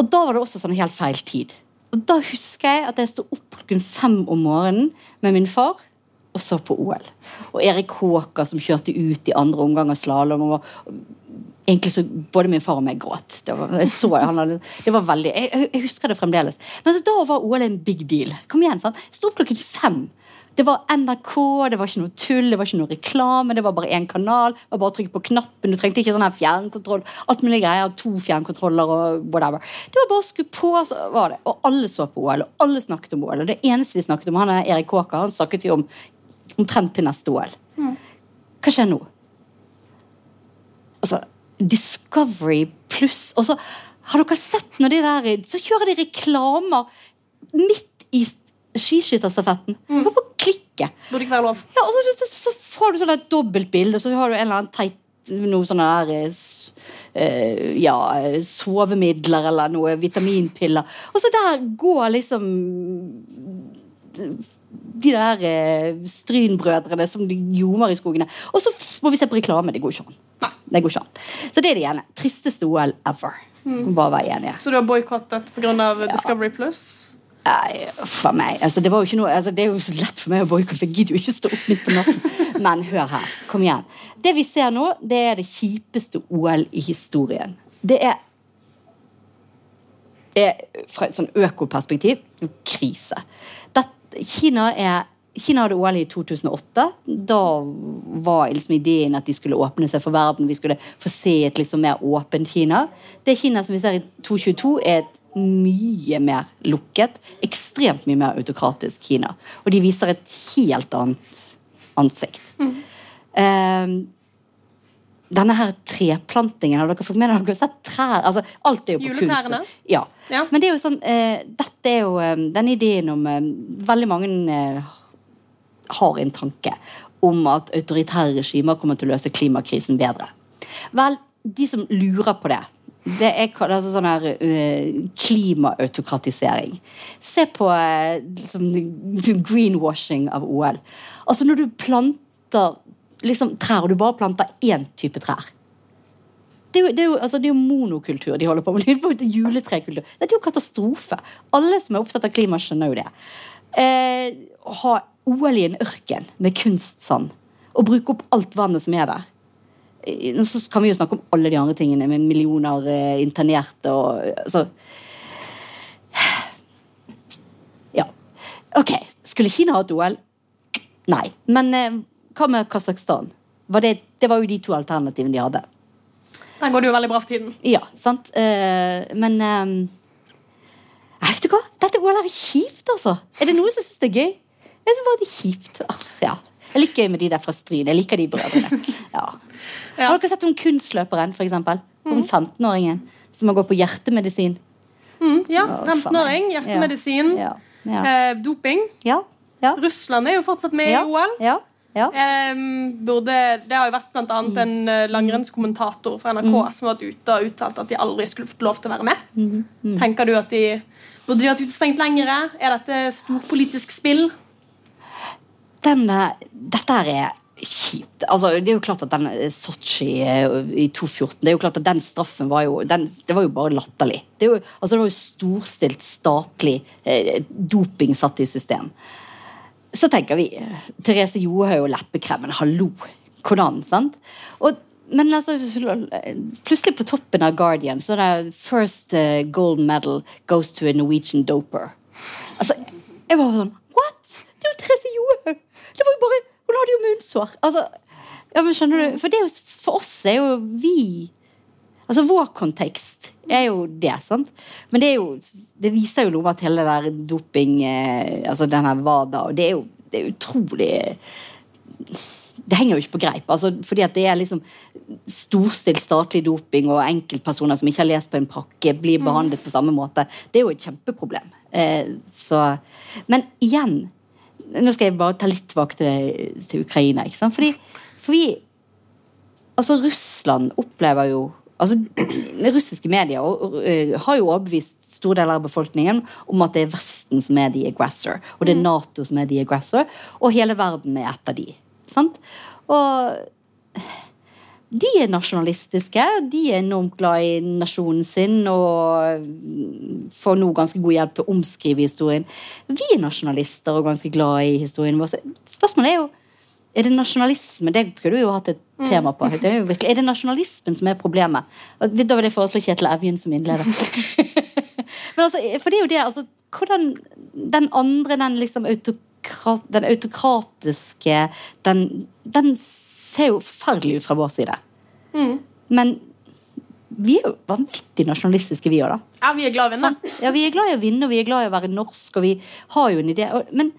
Og da var det også sånn helt feil tid. Og da husker jeg at jeg sto opp klokken fem om morgenen med min far og så på OL. Og Erik Håker som kjørte ut i andre omgang av slalåm. Egentlig så både min far og meg gråt. Det var, jeg så, hadde, det var veldig, jeg, jeg- husker det fremdeles. Men altså, da var OL en big deal. Kom igjen, sant? Sto opp klokken fem. Det var NRK, det var ikke noe tull, det var ikke noe reklame. Det var bare én kanal. Det var bare å trykke på knappen. Du trengte ikke sånn her fjernkontroll. Alt mulig greier, To fjernkontroller og whatever. Det var bare å skru på, så var det. Og alle så på OL, og alle snakket om OL. Og det eneste vi snakket om, han er Erik Håker, han snakket vi om omtrent til neste OL. Mm. Hva skjer nå? Altså, Discovery pluss Og så Har dere sett når de der Så kjører de reklamer midt i skiskytterstafetten. Mm. Bare klikke. Burde ikke være lov. Ja, og så, så, så får du sånn et dobbeltbilde, så har du en eller annen teit noe sånne der eh, eh, ja, sovemidler eller noe vitaminpiller. Og så der går liksom de der eh, Stryn-brødrene som de ljomer i skogene. Og så må vi se på reklame. Det går ikke an. Nei. Det går ikke an. Så det er det ene. Tristeste OL ever. Mm. Bare være enige. Så du har boikottet pga. Discovery Plus? Nei, for meg. Altså, det, var jo ikke noe, altså, det er jo så lett for meg å boikotte, jeg gidder jo ikke stå opp midt på natten. Men hør her, kom igjen. Det vi ser nå, det er det kjipeste OL i historien. Det er, er fra et sånn økoperspektiv krise. Det, Kina, er, Kina hadde OL i 2008. Da var liksom ideen at de skulle åpne seg for verden. Vi skulle få se et liksom mer åpent Kina. Det Kina som vi ser i 2022, er et mye mer lukket, ekstremt mye mer autokratisk Kina. Og de viser et helt annet ansikt. Mm. Eh, denne her treplantingen, har dere fått med dere? Dere har sett trær? Altså, alt er jo på kunst. Juletrærne? Ja. Ja. Men det er jo sånn, eh, dette er jo eh, den ideen om eh, Veldig mange eh, har en tanke om at autoritære regimer kommer til å løse klimakrisen bedre. Vel, de som lurer på det, det er ka- altså sånn her uh, klimaautokratisering. Se på liksom, greenwashing av OL. Altså når du planter liksom, trær, og du bare planter én type trær. Det er, jo, det, er jo, altså, det er jo monokultur de holder på med. Det er juletrekultur. Det er jo katastrofe. Alle som er opptatt av klima, skjønner jo det. Eh, ha OL i en ørken med kunstsand og bruke opp alt vannet som er der. Eh, Nå så kan vi jo snakke om alle de andre tingene med millioner eh, internerte og altså Ja. OK. Skulle Kina hatt OL? Nei. Men eh, hva med Kasakhstan? Var det, det var jo de to alternativene de hadde. Der går det jo veldig bra for tiden. Ja, sant. Uh, men um, Vet du hva? Dette OL er kjipt, altså. Er det noen som syns det er gøy? Jeg synes bare det er kjipt. Ja. Jeg liker gøy med de der fra Stryn. Jeg liker de brødrene. Ja. Ja. Har dere sett om kunstløperen, for eksempel? Om Mm. 15-åringen som har gått på hjertemedisin? Mm, ja, 15-åring, hjertemedisin, Ja. Ja. eh, doping. Ja. Ja. Russland er jo fortsatt med Ja. i OL. Ja. Um, burde, det har jo vært annet en eh, langrennskommentator fra NRK Mm. som har vært ute og uttalt at de aldri skulle fått lov til å være med. Mm. Mm. Tenker du at de Burde de vært utestengt lengre? Er dette storpolitisk spill? Denne, dette er kjipt. Altså, det er jo klart at den eh, Sotsji eh, i 2014 Det er jo klart at den straffen var jo den, Det var jo bare latterlig. Det, jo, altså, det var jo storstilt statlig eh, doping satt i system. Så tenker vi Therese Johaug og leppekremen, hallo! Hvordan, sant? Og, men altså, plutselig på toppen av Guardian så er det First eh, gold medal goes to a Norwegian doper. Altså, jeg var sånn What?! Det er jo Therese Johaug! Det var jo bare Hun hadde jo munnsår. Altså, ja, men skjønner du? For, det er jo, for oss er jo vi Altså vår kontekst er jo det, sant? Men det er jo Det viser jo noe med at hele det der doping eh, Altså den her WADA, og det er jo det er utrolig det henger jo ikke på greip. Altså, fordi at det er liksom storstilt statlig doping, og enkeltpersoner som ikke har lest på en pakke, blir behandlet på samme måte. Det er jo et kjempeproblem. Eh, så, men igjen Nå skal jeg bare ta litt tilbake til, til Ukraina. ikke sant? Fordi, fordi altså Russland opplever jo altså Russiske medier eh, har jo overbevist store deler av befolkningen om at det er Vesten som er the aggressor, og det er Nato som er the aggressor, og hele verden er et av de. Sant? Og de er nasjonalistiske, de er enormt glad i nasjonen sin og får nå ganske god hjelp til å omskrive historien. Vi er nasjonalister og ganske glad i historien vår. Spørsmålet er jo er det nasjonalisme? Det kunne du jo hatt et tema på. Det er, virkelig, er det nasjonalismen som er problemet? Og Da vil jeg foreslå Kjetil Evjen som innleder. Men altså, for det er jo det, altså, hvordan Den andre, den liksom autokrat, den autokratiske den, den ser jo forferdelig ut fra vår side. Mm. Men vi er jo vanvittig nasjonalistiske, vi òg, da. Ja, vi er glad i å vinne. Ja, vi er glad i å vinne, og vi er glad i å være norsk, og vi har jo en idé. og- Men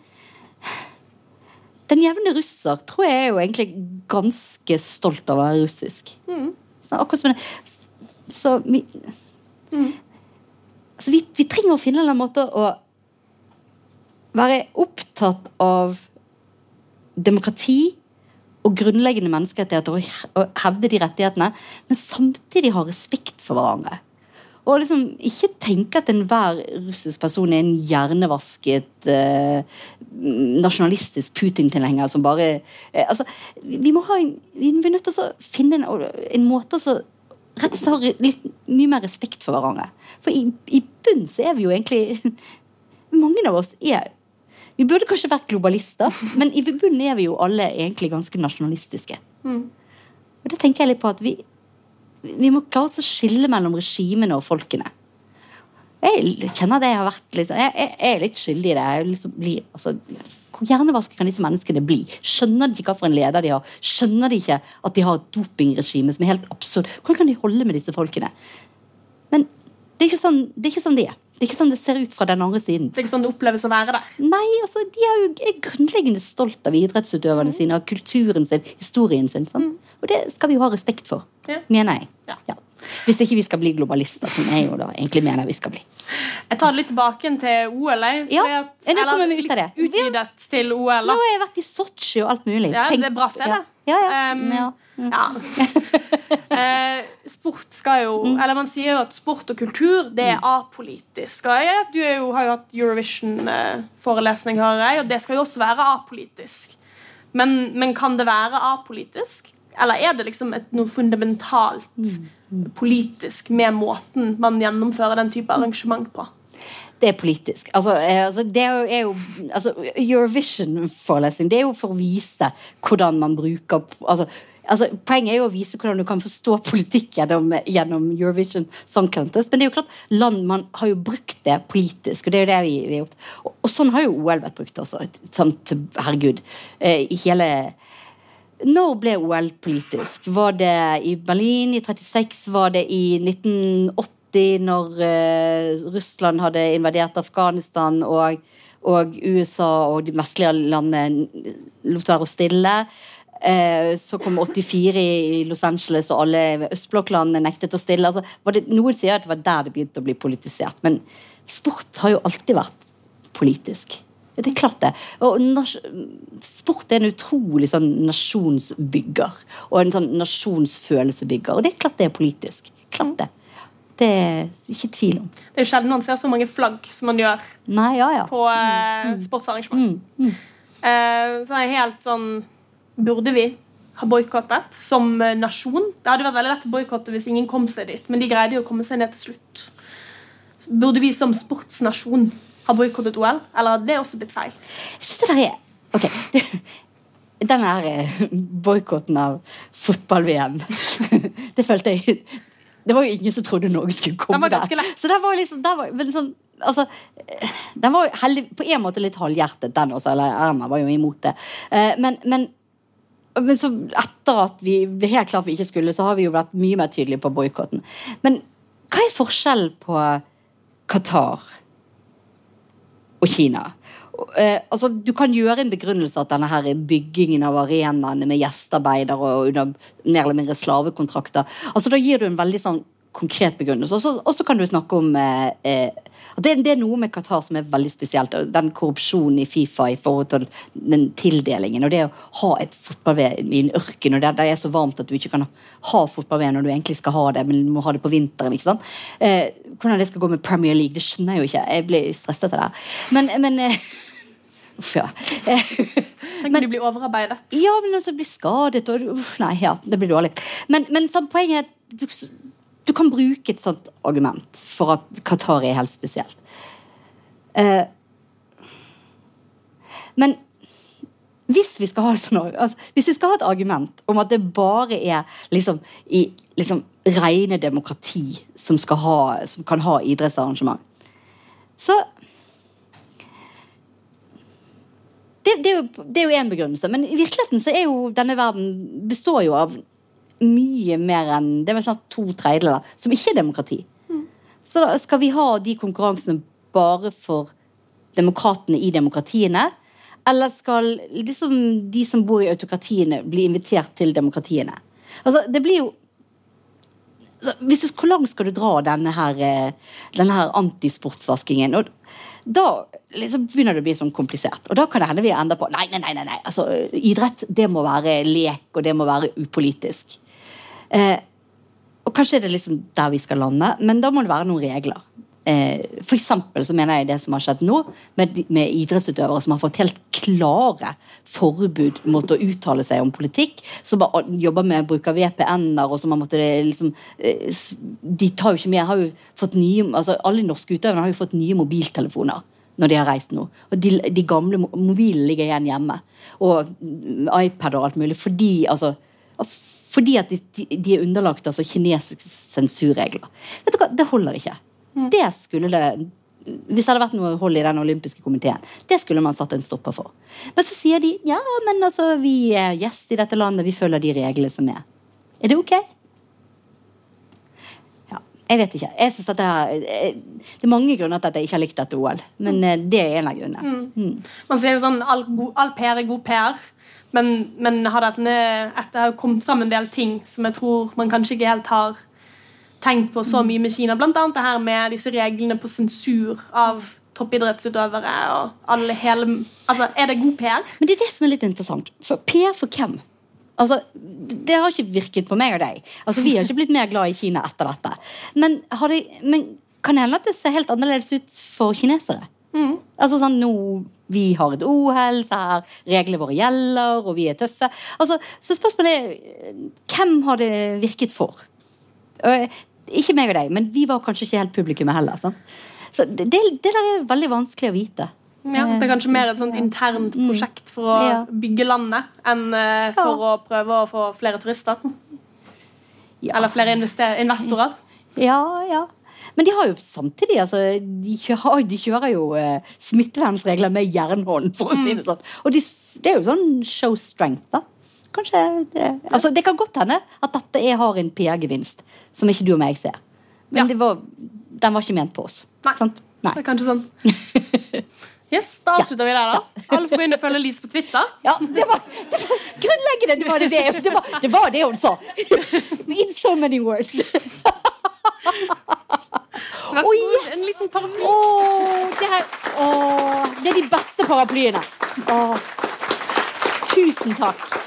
den jevne russer tror jeg er jo egentlig ganske stolt av å være russisk. Mm. Så akkurat som det, så vi, Mm. Altså, vi, vi trenger å finne en måte å være opptatt av demokrati og grunnleggende menneskerettigheter og he- og hevde de rettighetene, men samtidig ha respekt for hverandre. Og liksom ikke tenke at enhver russisk person er en hjernevasket eh, nasjonalistisk Putin-tilhenger som bare eh, altså, Vi må ha en, vi er nødt til å finne en, en måte å rett og slett ha litt mye mer respekt for hverandre. For i, i bunn så er vi jo egentlig Mange av oss er Vi burde kanskje vært globalister, men i bunn er vi jo alle egentlig ganske nasjonalistiske. Mm. Og det tenker jeg litt på at vi, vi må klare oss å skille mellom regimene og folkene. Jeg kjenner det jeg har vært litt Jeg, jeg, jeg er litt skyldig i det. Jeg liksom blir, altså, hvor hjernevaske kan disse menneskene bli? Skjønner de ikke hva for en leder de har? Skjønner de ikke at de har et dopingregime som er helt absurd? Hvordan kan de holde med disse folkene? Det er sånn det er. Ikke sånn det er. Det er ikke sånn det ser ut fra den andre siden. Det er ikke sånn det oppleves å være det? Nei, altså, de er jo er grunnleggende stolt av idrettsutøverne sine, av kulturen sin, historien sin. Sånn. Og det skal vi jo ha respekt for, Ja. mener jeg. Ja. Hvis ikke vi skal bli globalister, som jeg jo da egentlig mener vi skal bli. Jeg tar det litt tilbake til OL. jeg, Ja, at- nå kommer vi ut av det. Utvidet til OL. Nå har jeg vært i Sotsji og alt mulig. Ja, det er bra sted, ja. Ja, ja. Um, ja. Mm. Ja. Eh, sport skal jo Mm. Eller man sier jo at sport og kultur det er apolitisk. Og jeg, du jo, har jo hatt Eurovision-forelesning, hører jeg, og det skal jo også være apolitisk. Men, men kan det være apolitisk? Eller er det liksom et, noe fundamentalt Mm. politisk med måten man gjennomfører den type arrangement på? Det er politisk. Altså, eh, altså, det er jo, er jo altså, Eurovision-forelesning det er jo for å vise hvordan man bruker altså, altså, Poenget er jo å vise hvordan du kan forstå politikk gjennom, gjennom Eurovision Song Contest. Men det er jo klart, land man har jo brukt det politisk, og det er jo det vi, vi har gjort. Og, og sånn har jo OL vært brukt også. Sant? Herregud. Eh, hele når ble OL politisk? Var det i Berlin i 36? Var det i 1980, når eh, Russland hadde invadert Afghanistan og, og USA og de vestlige landene lot være å stille? Eh, så kom 84 i Los Angeles, og alle østblokklandene nektet å stille. Altså, det, noen sier at det var der det begynte å bli politisert, men sport har jo alltid vært politisk. Det er klart det. Og sport er en utrolig sånn nasjonsbygger. Og en sånn nasjonsfølelsebygger. Og det er klart det er politisk. Klart det. Det er ikke tvil om. Det er sjelden man ser så mange flagg som man gjør Nei, ja, ja. på mm. sportsarrangement. Mm, mm. Eh, så er jeg helt sånn Burde vi ha boikottet som eh, nasjon? Det hadde vært veldig lett å boikotte hvis ingen kom seg dit, men de greide jo å komme seg ned til slutt. Så burde vi som sportsnasjon ha boikottet OL, eller hadde det også blitt feil? Jeg synes det der er Ok. Den her eh, boikotten av fotball-VM, det følte jeg Det var jo ingen som trodde Norge skulle komme der. Så den var liksom den var, men sånn, altså, den var heldig, på en måte litt halvhjertet, den også. Eller Erna var jo imot det. Eh, Men, men, men så etter at vi ble helt klart vi ikke skulle, så har vi jo vært mye mer tydelige på boikotten. Men hva er forskjellen på Qatar og Kina? Eh, altså, du kan gjøre en begrunnelse at denne her byggingen av arenaene med gjestearbeidere og under mer eller mindre slavekontrakter altså Da gir du en veldig sånn konkret begrunnelse. Og så- kan du snakke om eh, eh, at det, det er noe med Qatar som er veldig spesielt. Den korrupsjonen i Fifa i forhold til den tildelingen. Og det å ha et fotball-VM i en ørken, og det, det er så varmt at du ikke kan ha fotball-VM når du egentlig skal ha det, men du må ha det på vinteren. ikke sant? Eh, hvordan det skal gå med Premier League, det skjønner jeg jo ikke. Jeg blir stresset av det. Men, men eh, Uff, ja. Tenk om de blir overarbeidet. ja, men altså blir skadet og uff, Nei, ja, det blir dårlig. Men, men sant, poenget er at du, du kan bruke et sånt argument for at Qatar er helt spesielt. Uh, men hvis vi sånn, altså, hvis vi skal ha et argument om at det bare er liksom i liksom rene demokrati som, ha, som kan ha idrettsarrangement, så det, det, er jo, én begrunnelse, men i virkeligheten så er jo denne verden består jo av mye mer enn Det er vel snart to tredjedeler som ikke er demokrati. Mm. Så da skal vi ha de konkurransene bare for demokratene i demokratiene? Eller skal liksom de som bor i autokratiene, bli invitert til demokratiene? Altså, det blir jo du, Hvor langt skal du dra denne her, eh, denne her antisportsvaskingen? Og da liksom begynner det å bli sånn komplisert. Og da kan det hende vi ender på nei, nei, nei, nei. Altså, idrett det må være lek, og det må være upolitisk. Eh, og kanskje er det liksom der vi skal lande, men da må det være noen regler. Eh, for eksempel så mener jeg det som har skjedd nå, med, med idrettsutøvere som har fått helt klare forbud mot å uttale seg om politikk, som bare jobber med bruk av VPN-er, og som har måttet liksom eh, De tar jo ikke med, altså Alle norske utøvere har jo fått nye mobiltelefoner når de har reist nå. Og de, de gamle mo- mobilene ligger igjen hjemme. Og iPad og alt mulig. Fordi, altså, fordi at de, de, er underlagt altså, kinesiske sensurregler. Det holder ikke. Mm. Det skulle det Hvis det hadde vært noe hold i den olympiske komiteen, det skulle man satt en stopper for. Men så sier de ja, men altså, vi er gjest i dette landet, vi følger de reglene som er. Er det ok? Ja, jeg vet ikke. Jeg synes at det, er, eh, det er mange grunner til at jeg ikke har likt dette OL, men eh, det er en av grunnene. Mm. Mm. Man sier jo sånn all, god, all PR er god PR. Men, men har dette etter det har kommet frem en del ting som jeg tror man kanskje ikke helt har tenkt på så mye med Kina. Blant annet det her med disse reglene på sensur av toppidrettsutøvere. og alle hele, altså Er det god PR? Men det er det som er litt interessant. For PR for hvem? Altså, Det har ikke virket på meg og deg. Altså, Vi har ikke blitt mer glad i Kina etter dette. Men, har de, men kan det hende at det ser helt annerledes ut for kinesere? Mm. Altså sånn, nå, Vi har et uhell, så her reglene våre gjelder, og vi er tøffe. Altså, Så spørsmålet er hvem har det virket for? Ikke meg og deg, men vi var kanskje ikke helt publikummet heller. Sant? Så det, det der er veldig vanskelig å vite. Ja, det er kanskje mer et sånt internt Mm. prosjekt for å bygge landet enn eh, for å prøve å få flere turister. Eller flere investorer. Ja, ja. Men de har jo samtidig altså, de, kjører, de kjører jo eh, smittevernregler med jernhånd, for å si det sånn. Og de, det er jo sånn show strength, da. Kanskje det, altså, det kan godt hende at dette er, har en PR-gevinst som ikke du og meg ser. Men Ja. det var, den var ikke ment på oss. Nei. Sant? Nei. Det er kanskje sånn. Yes, Da avslutter vi der, da. Alle får gå inn og følge Lise på Twitter. Ja, det var, det var grunnleggende det var det, det, var, det var det hun sa. In so many words. Vær så god, yes! en liten paraply. Åh, det, er, oh, det er de beste paraplyene. Tusen takk.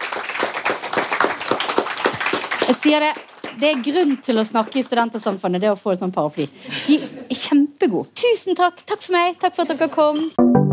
Jeg sier det. Det er grunn til å snakke i Studentersamfunnet, det å få en sånn paraply. De er kjempegode. Tusen takk. Takk for meg. Takk for at dere kom.